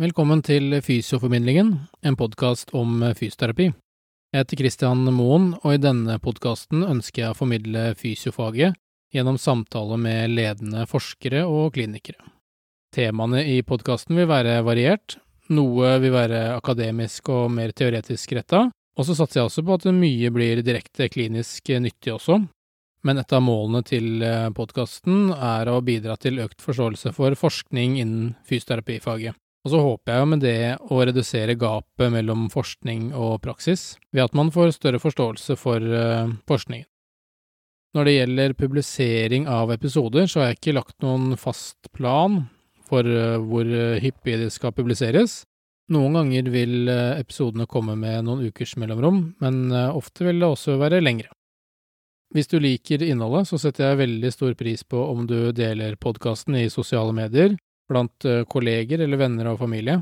Velkommen til Fysioformidlingen, en podkast om fysioterapi. Jeg heter Christian Moen, og i denne podkasten ønsker jeg å formidle fysiofaget gjennom samtale med ledende forskere og klinikere. Temaene i podkasten vil være variert, noe vil være akademisk og mer teoretisk retta, og så satser jeg også på at mye blir direkte klinisk nyttig også. Men et av målene til podkasten er å bidra til økt forståelse for forskning innen fysioterapifaget. Og så håper jeg jo med det å redusere gapet mellom forskning og praksis, ved at man får større forståelse for uh, forskningen. Når det gjelder publisering av episoder, så har jeg ikke lagt noen fast plan for uh, hvor hyppig det skal publiseres. Noen ganger vil episodene komme med noen ukers mellomrom, men ofte vil det også være lengre. Hvis du liker innholdet, så setter jeg veldig stor pris på om du deler podkasten i sosiale medier, blant eh, kolleger eller venner og familie,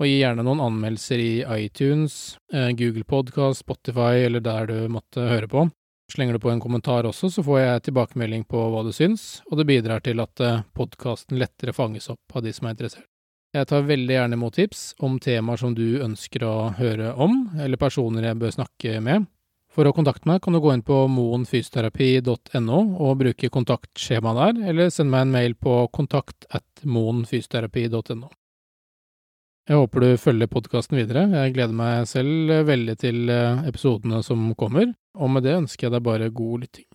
og gi gjerne noen anmeldelser i iTunes, eh, Google Podcast, Spotify eller der du måtte høre på. Slenger du på en kommentar også, så får jeg tilbakemelding på hva du syns, og det bidrar til at eh, podkasten lettere fanges opp av de som er interessert. Jeg tar veldig gjerne imot tips om temaer som du ønsker å høre om, eller personer jeg bør snakke med. For å kontakte meg kan du gå inn på moenfysioterapi.no og bruke kontaktskjema der, eller send meg en mail på kontakt at moenfysioterapi.no. Jeg håper du følger podkasten videre, jeg gleder meg selv veldig til eh, episodene som kommer, og med det ønsker jeg deg bare god lytting.